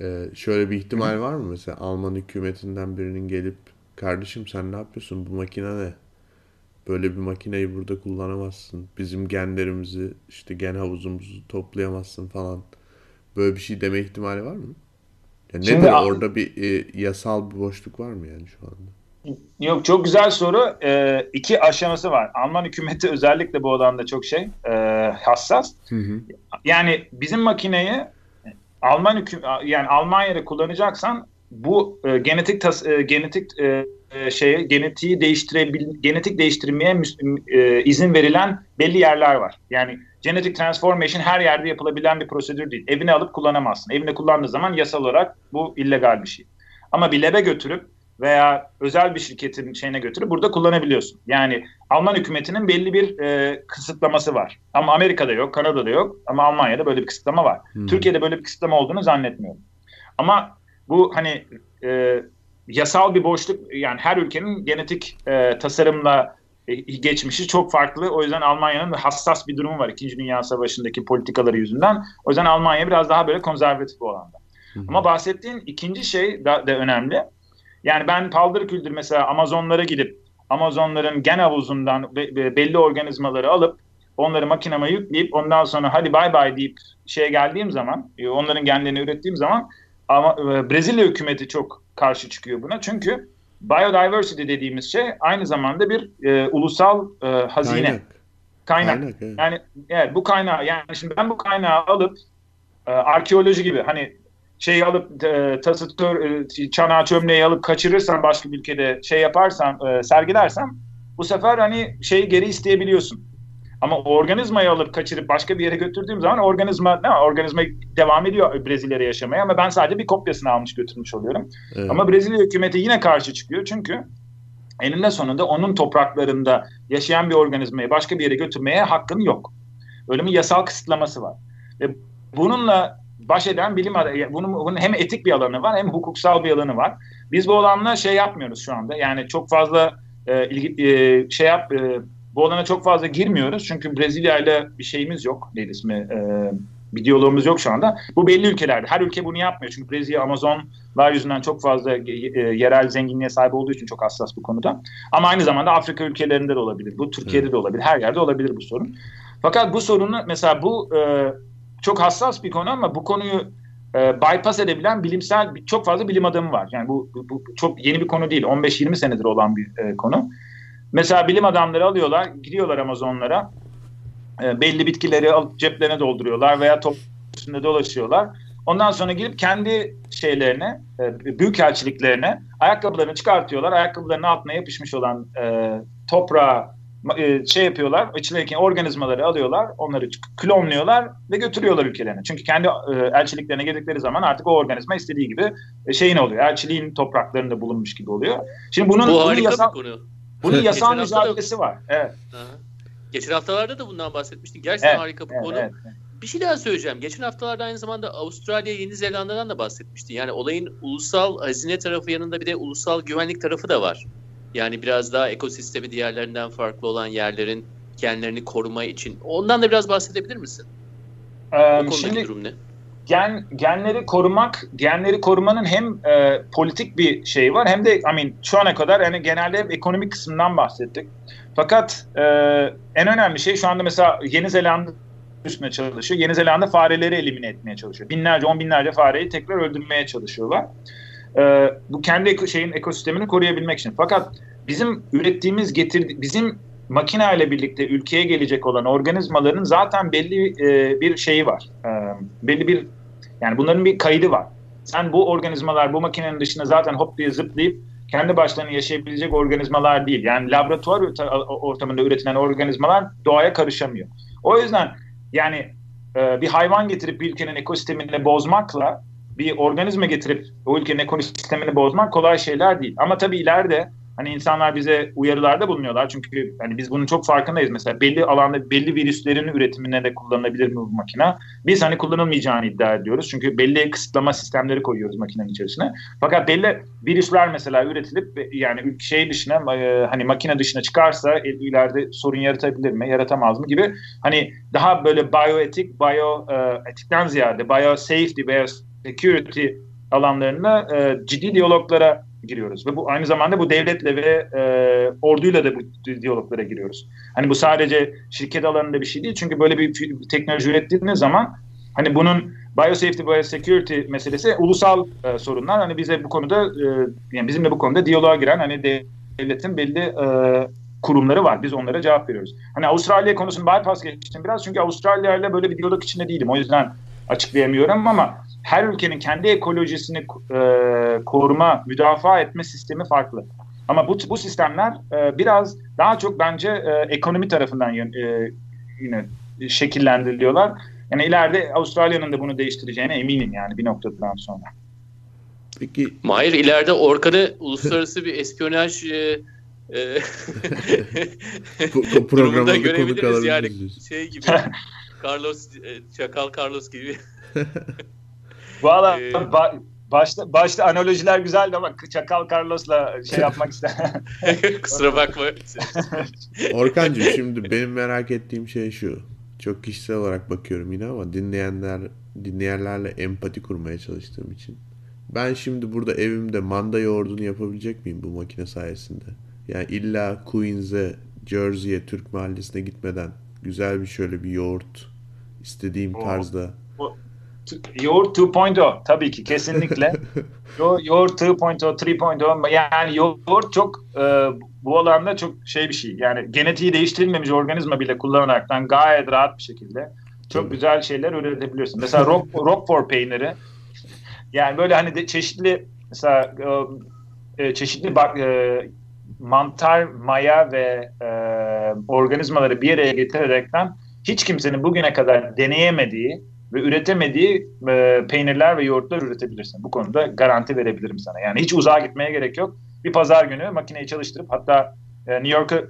E, şöyle bir ihtimal var mı mesela Alman hükümetinden birinin gelip kardeşim sen ne yapıyorsun bu makine ne? Böyle bir makineyi burada kullanamazsın. Bizim genlerimizi işte gen havuzumuzu toplayamazsın falan. Böyle bir şey deme ihtimali var mı? Ya nedir Şimdi, orada bir e, yasal bir boşluk var mı yani şu anda? Yok çok güzel soru. Ee, iki aşaması var. Alman hükümeti özellikle bu alanda çok şey e, hassas. Hı hı. Yani bizim makineyi Alman hüküm yani Almanya'da kullanacaksan bu e, genetik tas, e, genetik e, e şeye genetiği değiştirebil genetik değiştirmeye e, izin verilen belli yerler var. Yani genetic transformation her yerde yapılabilen bir prosedür değil. Evine alıp kullanamazsın. Evine kullandığı zaman yasal olarak bu illegal bir şey. Ama bir lebe götürüp veya özel bir şirketin şeyine götürüp burada kullanabiliyorsun. Yani Alman hükümetinin belli bir e, kısıtlaması var. Ama Amerika'da yok, Kanada'da yok ama Almanya'da böyle bir kısıtlama var. Hmm. Türkiye'de böyle bir kısıtlama olduğunu zannetmiyorum. Ama bu hani e, yasal bir boşluk yani her ülkenin genetik e, tasarımla e, geçmişi çok farklı. O yüzden Almanya'nın hassas bir durumu var İkinci Dünya Savaşı'ndaki politikaları yüzünden. O yüzden Almanya biraz daha böyle konservatif bu alanda. Ama bahsettiğin ikinci şey da, da önemli. Yani ben paldır küldür mesela Amazonlara gidip Amazonların gen havuzundan be, be, belli organizmaları alıp onları makineme yükleyip ondan sonra hadi bay bay deyip şeye geldiğim zaman e, onların genlerini ürettiğim zaman ama e, Brezilya hükümeti çok karşı çıkıyor buna. Çünkü biodiversity dediğimiz şey aynı zamanda bir e, ulusal e, hazine. Kaynak. Kaynak. Kaynak evet. Yani evet bu kaynağı yani şimdi ben bu kaynağı alıp e, arkeoloji gibi hani şeyi alıp e, tası tör, e, çanağı çömleği alıp kaçırırsan başka bir ülkede şey yaparsan e, sergilersen bu sefer hani şeyi geri isteyebiliyorsun. Ama organizmayı alıp kaçırıp başka bir yere götürdüğüm zaman organizma ne organizma devam ediyor Brezilya'da yaşamaya ama ben sadece bir kopyasını almış götürmüş oluyorum. Evet. Ama Brezilya hükümeti yine karşı çıkıyor çünkü eninde sonunda onun topraklarında yaşayan bir organizmayı başka bir yere götürmeye hakkın yok. Öyle bir yasal kısıtlaması var. Ve bununla baş eden bilim bunun, bunun hem etik bir alanı var hem hukuksal bir alanı var. Biz bu alanla şey yapmıyoruz şu anda. Yani çok fazla e, ilgi e, şey yap e, bu alana çok fazla girmiyoruz. Çünkü Brezilya ile bir şeyimiz yok. Neydi ismi? E, bir diyalogumuz yok şu anda. Bu belli ülkelerde. Her ülke bunu yapmıyor. Çünkü Brezilya Amazonlar yüzünden çok fazla e, yerel zenginliğe sahip olduğu için çok hassas bu konuda. Ama aynı zamanda Afrika ülkelerinde de olabilir. Bu Türkiye'de evet. de olabilir. Her yerde olabilir bu sorun. Fakat bu sorunu mesela bu e, çok hassas bir konu ama bu konuyu e, bypass edebilen bilimsel çok fazla bilim adamı var. Yani bu, bu, bu çok yeni bir konu değil. 15-20 senedir olan bir e, konu. Mesela bilim adamları alıyorlar, gidiyorlar Amazonlara. E, belli bitkileri alıp ceplerine dolduruyorlar veya top üstünde dolaşıyorlar. Ondan sonra gidip kendi şeylerine, e, büyük elçiliklerine ayakkabılarını çıkartıyorlar. Ayakkabılarının altına yapışmış olan e, toprağa e, şey yapıyorlar, içindeki organizmaları alıyorlar, onları klonluyorlar ve götürüyorlar ülkelerine. Çünkü kendi e, elçiliklerine girdikleri zaman artık o organizma istediği gibi e, şeyin oluyor. Elçiliğin topraklarında bulunmuş gibi oluyor. Şimdi bunun, Bu bunun yasal, bunun yasal mücadelesi var. Evet. Aha. Geçen haftalarda da bundan bahsetmiştin. Gerçekten evet, harika bir evet, konu. Evet, evet. Bir şey daha söyleyeceğim. Geçen haftalarda aynı zamanda Avustralya, Yeni Zelanda'dan da bahsetmiştin. Yani olayın ulusal hazine tarafı yanında bir de ulusal güvenlik tarafı da var. Yani biraz daha ekosistemi diğerlerinden farklı olan yerlerin genlerini koruma için. Ondan da biraz bahsedebilir misin? Ee, şimdi, durum ne? Gen, genleri korumak, genleri korumanın hem e, politik bir şey var hem de I mean, şu ana kadar yani genelde hep ekonomik kısmından bahsettik. Fakat e, en önemli şey şu anda mesela Yeni Zelanda üstüne çalışıyor. Yeni Zelanda fareleri elimine etmeye çalışıyor. Binlerce, on binlerce fareyi tekrar öldürmeye çalışıyorlar. E, bu kendi eko, şeyin ekosistemini koruyabilmek için. Fakat bizim ürettiğimiz getirdi bizim makine ile birlikte ülkeye gelecek olan organizmaların zaten belli e, bir şeyi var. E, belli bir yani bunların bir kaydı var. Sen bu organizmalar bu makinenin dışına zaten hop diye zıplayıp kendi başlarına yaşayabilecek organizmalar değil. Yani laboratuvar ortamında üretilen organizmalar doğaya karışamıyor. O yüzden yani e, bir hayvan getirip bir ülkenin ekosistemini bozmakla bir organizma getirip o ülkenin ekosistemini bozmak kolay şeyler değil. Ama tabii ileride hani insanlar bize uyarılarda bulunuyorlar. Çünkü hani biz bunun çok farkındayız. Mesela belli alanda belli virüslerin üretimine de kullanılabilir mi bu makine? Biz hani kullanılmayacağını iddia ediyoruz. Çünkü belli kısıtlama sistemleri koyuyoruz makinenin içerisine. Fakat belli virüsler mesela üretilip yani şey dışına e, hani makine dışına çıkarsa ileride sorun yaratabilir mi, yaratamaz mı gibi hani daha böyle bioetik, bio e, etikten ziyade bio safety, bio security alanlarında e, ciddi diyaloglara giriyoruz. Ve bu aynı zamanda bu devletle ve e, orduyla da bu diyaloglara giriyoruz. Hani bu sadece şirket alanında bir şey değil. Çünkü böyle bir, teknoloji ürettiğiniz zaman hani bunun biosafety, biosecurity meselesi ulusal e, sorunlar. Hani bize bu konuda e, yani bizimle bu konuda diyaloğa giren hani devletin belli e, kurumları var. Biz onlara cevap veriyoruz. Hani Avustralya konusunu bypass geçtim biraz çünkü Avustralya ile böyle bir diyalog içinde değilim. O yüzden açıklayamıyorum ama her ülkenin kendi ekolojisini e, koruma, müdafaa etme sistemi farklı. Ama bu bu sistemler e, biraz daha çok bence e, ekonomi tarafından e, yine şekillendiriliyorlar. Yani ileride Avustralya'nın da bunu değiştireceğine eminim yani bir noktadan sonra. Peki Mahir ileride Orkan'ı uluslararası bir espiyonaj e, e, durumunda görebiliriz yani şey gibi Carlos e, Çakal Carlos gibi Valla ee, ba- başta, başta analojiler güzeldi ama Çakal Carlos'la şey yapmak ister. Kusura bakma. Orkancığım şimdi benim merak ettiğim şey şu. Çok kişisel olarak bakıyorum yine ama dinleyenler dinleyenlerle empati kurmaya çalıştığım için. Ben şimdi burada evimde manda yoğurdunu yapabilecek miyim bu makine sayesinde? Yani illa Queens'e, Jersey'ye, Türk mahallesine gitmeden güzel bir şöyle bir yoğurt istediğim tarzda Yoğurt 2.0 tabii ki kesinlikle. yoğurt 2.0, 3.0 yani yoğurt çok e, bu alanda çok şey bir şey. Yani genetiği değiştirilmemiş organizma bile kullanaraktan gayet rahat bir şekilde çok tabii. güzel şeyler üretebiliyorsun. Mesela rock, Roquefort peyniri yani böyle hani de çeşitli mesela e, e, çeşitli bak, e, mantar, maya ve e, organizmaları bir araya getirerekten hiç kimsenin bugüne kadar deneyemediği ve üretemediği e, peynirler ve yoğurtlar üretebilirsin. Bu konuda garanti verebilirim sana. Yani hiç uzağa gitmeye gerek yok. Bir pazar günü makineyi çalıştırıp hatta e, New York'a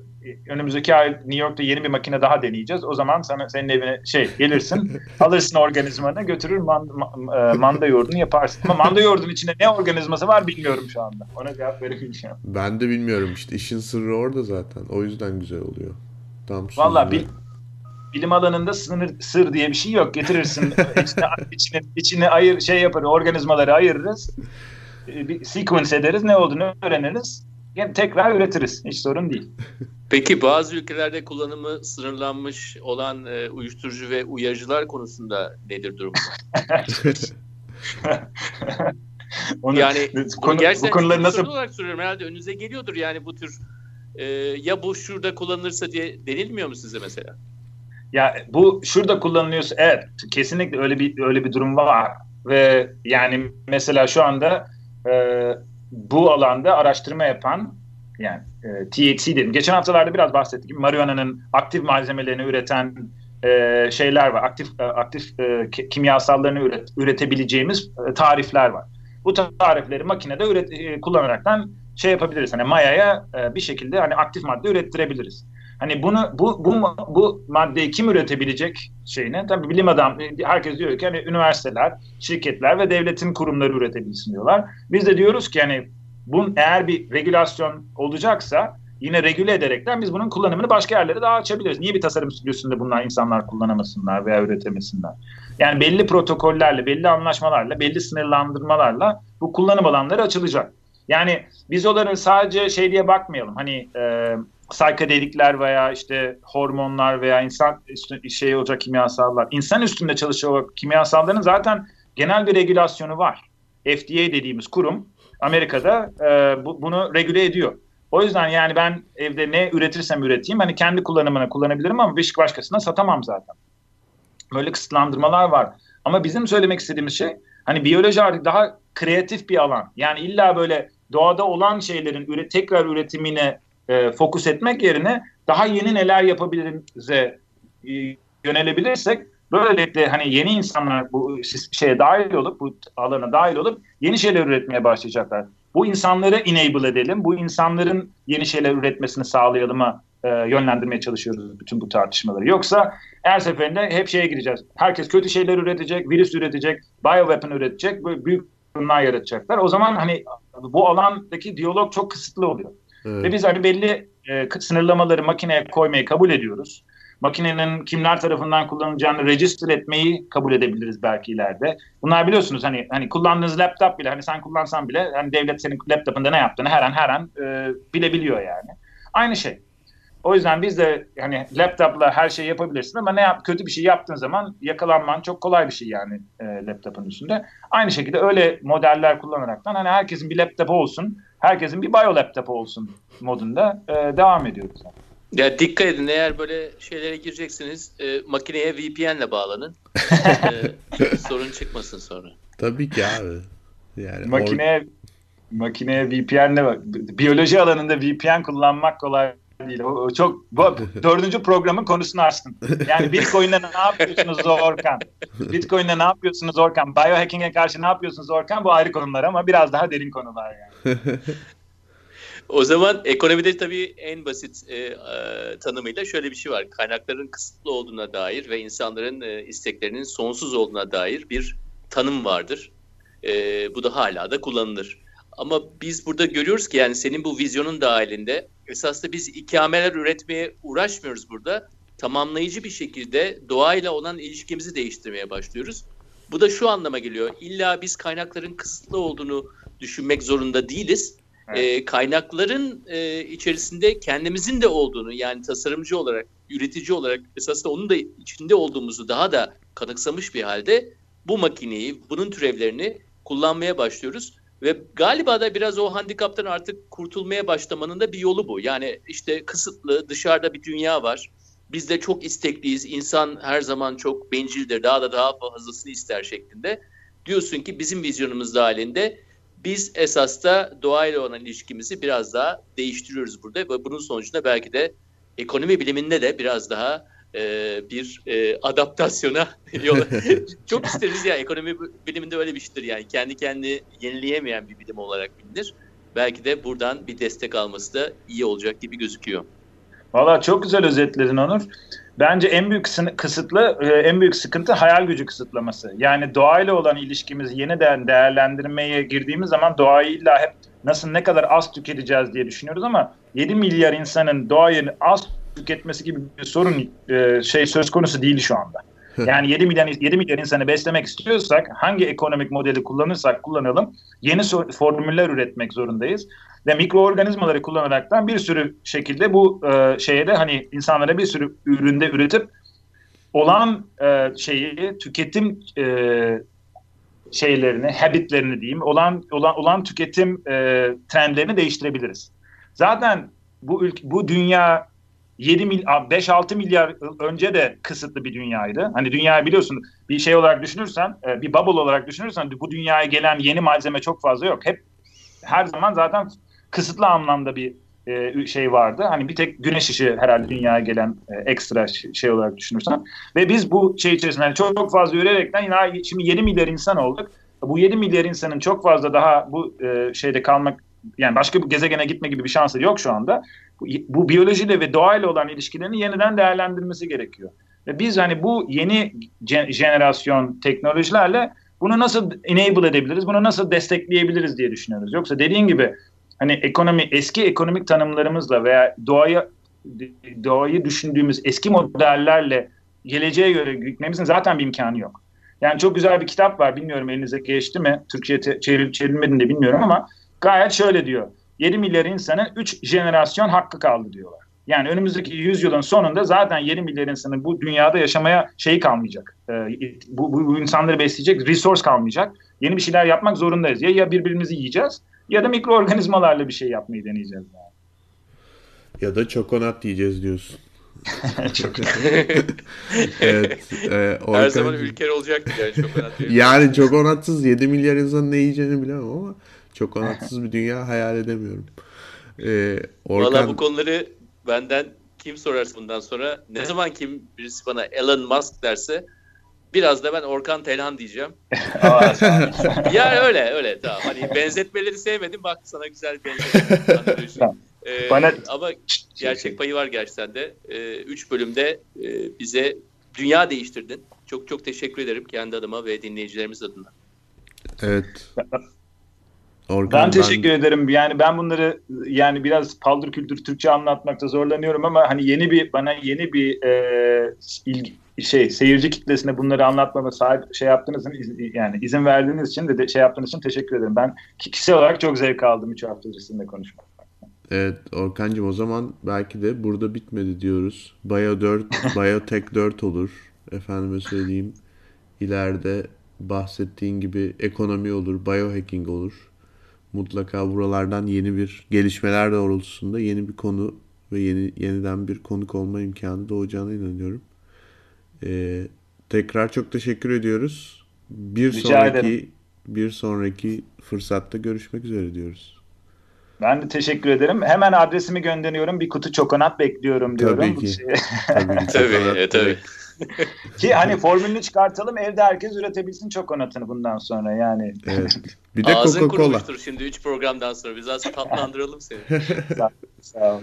önümüzdeki ay New York'ta yeni bir makine daha deneyeceğiz. O zaman sana senin evine şey gelirsin, alırsın organizmanı, götürür man, ma, e, manda yoğurdunu yaparsın. Ama manda yoğurdunun içinde ne organizması var bilmiyorum şu anda. Ona cevap veremeyeceğim. Ben de bilmiyorum işte. işin sırrı orada zaten. O yüzden güzel oluyor. Tam Valla bil, bilim alanında sınır sır diye bir şey yok. Getirirsin içine, içine, içine ayır şey yapar organizmaları ayırırız. E, bir sequence ederiz. Ne olduğunu öğreniriz. Yani tekrar üretiriz. Hiç sorun değil. Peki bazı ülkelerde kullanımı sınırlanmış olan e, uyuşturucu ve uyarıcılar konusunda nedir durum? Onu, yani konu, gerçekten bu konuları nasıl olarak soruyorum herhalde önünüze geliyordur yani bu tür e, ya bu şurada kullanılırsa diye denilmiyor mu size mesela? Ya bu şurada kullanılıyorsa evet kesinlikle öyle bir öyle bir durum var ve yani mesela şu anda e, bu alanda araştırma yapan yani e, THC dedim. Geçen haftalarda biraz bahsettik. Marihuana'nın aktif malzemelerini üreten e, şeyler var. Aktif e, aktif e, kimyasallarını üret, üretebileceğimiz e, tarifler var. Bu tarifleri makinede üret, e, kullanaraktan şey yapabiliriz. Hani mayaya e, bir şekilde hani aktif madde ürettirebiliriz. Hani bunu bu bu bu maddeyi kim üretebilecek şeyine? Tabii bilim adam herkes diyor ki hani üniversiteler, şirketler ve devletin kurumları üretebilsin diyorlar. Biz de diyoruz ki hani bunun eğer bir regülasyon olacaksa yine regüle ederekten biz bunun kullanımını başka yerlere daha açabiliriz. Niye bir tasarım stüdyosunda bunlar insanlar kullanamasınlar veya üretemesinler? Yani belli protokollerle, belli anlaşmalarla, belli sınırlandırmalarla bu kullanım alanları açılacak. Yani biz onların sadece şey diye bakmayalım. Hani e, saykadelikler veya işte hormonlar veya insan üstü, şey olacak kimyasallar. İnsan üstünde çalışan kimyasalların zaten genel bir regülasyonu var. FDA dediğimiz kurum Amerika'da e, bu, bunu regüle ediyor. O yüzden yani ben evde ne üretirsem üreteyim hani kendi kullanımına kullanabilirim ama bir başkasına satamam zaten. Böyle kısıtlandırmalar var. Ama bizim söylemek istediğimiz şey hani biyoloji artık daha kreatif bir alan. Yani illa böyle doğada olan şeylerin üre, tekrar üretimine e, fokus etmek yerine daha yeni neler yapabiliriz'e e, yönelebilirsek böylelikle hani yeni insanlar bu şeye dahil olup bu alana dahil olup yeni şeyler üretmeye başlayacaklar. Bu insanları enable edelim, bu insanların yeni şeyler üretmesini sağlayalım'a e, yönlendirmeye çalışıyoruz bütün bu tartışmaları. Yoksa her seferinde hep şeye gireceğiz. Herkes kötü şeyler üretecek, virüs üretecek, bioweapon üretecek, büyük sorunlar yaratacaklar. O zaman hani bu alandaki diyalog çok kısıtlı oluyor. Evet. Ve biz hani belli e, sınırlamaları makineye koymayı kabul ediyoruz. Makinenin kimler tarafından kullanılacağını register etmeyi kabul edebiliriz belki ileride. Bunlar biliyorsunuz hani hani kullandığınız laptop bile hani sen kullansan bile hani devlet senin laptopunda ne yaptığını her an her an e, bilebiliyor yani. Aynı şey. O yüzden biz de hani laptopla her şeyi yapabilirsin ama ne yap kötü bir şey yaptığın zaman yakalanman çok kolay bir şey yani e, laptopun üstünde. Aynı şekilde öyle modeller kullanaraktan hani herkesin bir laptopu olsun, herkesin bir bio laptopu olsun modunda e, devam ediyoruz. Yani. Ya dikkat edin eğer böyle şeylere gireceksiniz e, makineye VPN'le bağlanın. e, sorun çıkmasın sonra. Tabii ki abi. Yani makineye or- makineye VPN'le biyoloji alanında VPN kullanmak kolay değil. O, çok bu dördüncü programın konusunu açtın. Yani Bitcoin'de ne yapıyorsunuz Orkan? Bitcoin'de ne yapıyorsunuz Orkan? Biohacking'e karşı ne yapıyorsunuz Orkan? Bu ayrı konular ama biraz daha derin konular yani. O zaman ekonomide tabii en basit e, e, tanımıyla şöyle bir şey var. Kaynakların kısıtlı olduğuna dair ve insanların e, isteklerinin sonsuz olduğuna dair bir tanım vardır. E, bu da hala da kullanılır. Ama biz burada görüyoruz ki yani senin bu vizyonun dahilinde esasında biz ikameler üretmeye uğraşmıyoruz burada. Tamamlayıcı bir şekilde doğayla olan ilişkimizi değiştirmeye başlıyoruz. Bu da şu anlama geliyor. İlla biz kaynakların kısıtlı olduğunu düşünmek zorunda değiliz. Evet. E, kaynakların e, içerisinde kendimizin de olduğunu yani tasarımcı olarak, üretici olarak esasında onun da içinde olduğumuzu daha da kanıksamış bir halde bu makineyi, bunun türevlerini kullanmaya başlıyoruz. Ve galiba da biraz o handikaptan artık kurtulmaya başlamanın da bir yolu bu. Yani işte kısıtlı dışarıda bir dünya var. Biz de çok istekliyiz. İnsan her zaman çok bencildir. Daha da daha fazlasını ister şeklinde. Diyorsun ki bizim vizyonumuz dahilinde biz esas da doğayla olan ilişkimizi biraz daha değiştiriyoruz burada. Ve bunun sonucunda belki de ekonomi biliminde de biraz daha e, bir e, adaptasyona yol. Çok isteriz ya ekonomi biliminde öyle bir şeydir yani kendi kendi yenileyemeyen bir bilim olarak bilinir. Belki de buradan bir destek alması da iyi olacak gibi gözüküyor. Valla çok güzel özetledin Onur. Bence en büyük kısıtlı, e, en büyük sıkıntı hayal gücü kısıtlaması. Yani doğayla olan ilişkimizi yeniden değerlendirmeye girdiğimiz zaman doğayı illa hep nasıl ne kadar az tüketeceğiz diye düşünüyoruz ama 7 milyar insanın doğayı az tüketmesi gibi bir sorun e, şey söz konusu değil şu anda. Yani 7 milyar 7 milyar insanı beslemek istiyorsak hangi ekonomik modeli kullanırsak kullanalım yeni formüller üretmek zorundayız ve mikroorganizmaları kullanaraktan bir sürü şekilde bu e, şeye de hani insanlara bir sürü üründe üretip olan e, şeyi tüketim e, şeylerini, habitlerini diyeyim, olan olan olan tüketim e, trendlerini değiştirebiliriz. Zaten bu ülke, bu dünya 7 mil 5-6 milyar önce de kısıtlı bir dünyaydı. Hani dünyayı biliyorsun bir şey olarak düşünürsen, e, bir bubble olarak düşünürsen bu dünyaya gelen yeni malzeme çok fazla yok. Hep her zaman zaten kısıtlı anlamda bir e, şey vardı. Hani bir tek güneş ışığı herhalde dünyaya gelen e, ekstra şey olarak düşünürsen. Ve biz bu şey içerisinde yani çok, çok fazla üreyerekten yine şimdi 7 milyar insan olduk. Bu 7 milyar insanın çok fazla daha bu e, şeyde kalmak yani başka bir gezegene gitme gibi bir şansı yok şu anda. Bu, bu biyolojiyle ve doğayla olan ilişkilerini yeniden değerlendirmesi gerekiyor. Ve biz hani bu yeni jenerasyon teknolojilerle bunu nasıl enable edebiliriz, bunu nasıl destekleyebiliriz diye düşünüyoruz. Yoksa dediğin gibi hani ekonomi eski ekonomik tanımlarımızla veya doğayı doğayı düşündüğümüz eski modellerle geleceğe göre gitmemizin zaten bir imkanı yok. Yani çok güzel bir kitap var. Bilmiyorum elinize geçti mi? Türkçe'ye çevrilip çevrilmedi de bilmiyorum ama gayet şöyle diyor. 7 milyar insanın 3 jenerasyon hakkı kaldı diyorlar. Yani önümüzdeki 100 yılın sonunda zaten 7 milyar insanın bu dünyada yaşamaya şeyi kalmayacak. Ee, bu, bu, bu insanları besleyecek resource kalmayacak. Yeni bir şeyler yapmak zorundayız. Ya, ya birbirimizi yiyeceğiz ya da mikroorganizmalarla bir şey yapmayı deneyeceğiz. Yani. Ya da çokonat diyeceğiz diyorsun. Çok Evet. e, Her Orkancığım- zaman ülker olacaktır yani çokonat. Yani çokonatsız 7 milyar insanın ne yiyeceğini bilemem ama çokonatsız bir dünya hayal edemiyorum. Ee, Orkan, Valla bu konuları benden kim sorarsa bundan sonra ne zaman kim birisi bana Elon Musk derse biraz da ben Orkan Telhan diyeceğim. Aa, sağ ol. Ya öyle öyle tamam. Hani benzetmeleri sevmedim. Bak sana güzel bir benzetme. Tamam. Ee, Bana- ama gerçek payı var gerçekten de. Ee, üç bölümde e, bize dünya değiştirdin. Çok çok teşekkür ederim kendi adıma ve dinleyicilerimiz adına. evet. Orkan, Ben teşekkür ederim. Yani ben bunları yani biraz paldır küldür Türkçe anlatmakta zorlanıyorum ama hani yeni bir bana yeni bir e, ilgi, şey seyirci kitlesine bunları anlatmama sahip şey yaptığınız için yani izin verdiğiniz için de, de şey yaptığınız için teşekkür ederim. Ben ki- kişisel olarak çok zevk aldım 3 haftadır sizinle konuşmak. Evet Orkancığım o zaman belki de burada bitmedi diyoruz. Bio 4, Biotech 4 olur. Efendime söyleyeyim. İleride bahsettiğin gibi ekonomi olur, biohacking olur. Mutlaka buralardan yeni bir gelişmeler doğrultusunda yeni bir konu ve yeni yeniden bir konuk olma imkanı doğacağına inanıyorum. Ee, tekrar çok teşekkür ediyoruz. Bir Rica sonraki ederim. bir sonraki fırsatta görüşmek üzere diyoruz. Ben de teşekkür ederim. Hemen adresimi gönderiyorum. Bir kutu çokonat bekliyorum diyorum. Tabii ki. şey- Tabii ki Tabii, çokonat e, tabii. direkt. Ki hani formülünü çıkartalım evde herkes üretebilsin çokonatını bundan sonra yani. Evet. Bir de Ağzın Coca-Cola. kurumuştur şimdi 3 programdan sonra. Biz az tatlandıralım seni. Sağ ol.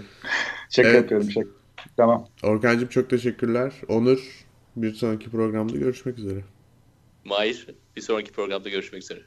Şaka Evet. yapıyorum şaka. Tamam. Orkancığım çok teşekkürler. Onur bir sonraki programda görüşmek üzere. Mahir bir sonraki programda görüşmek üzere.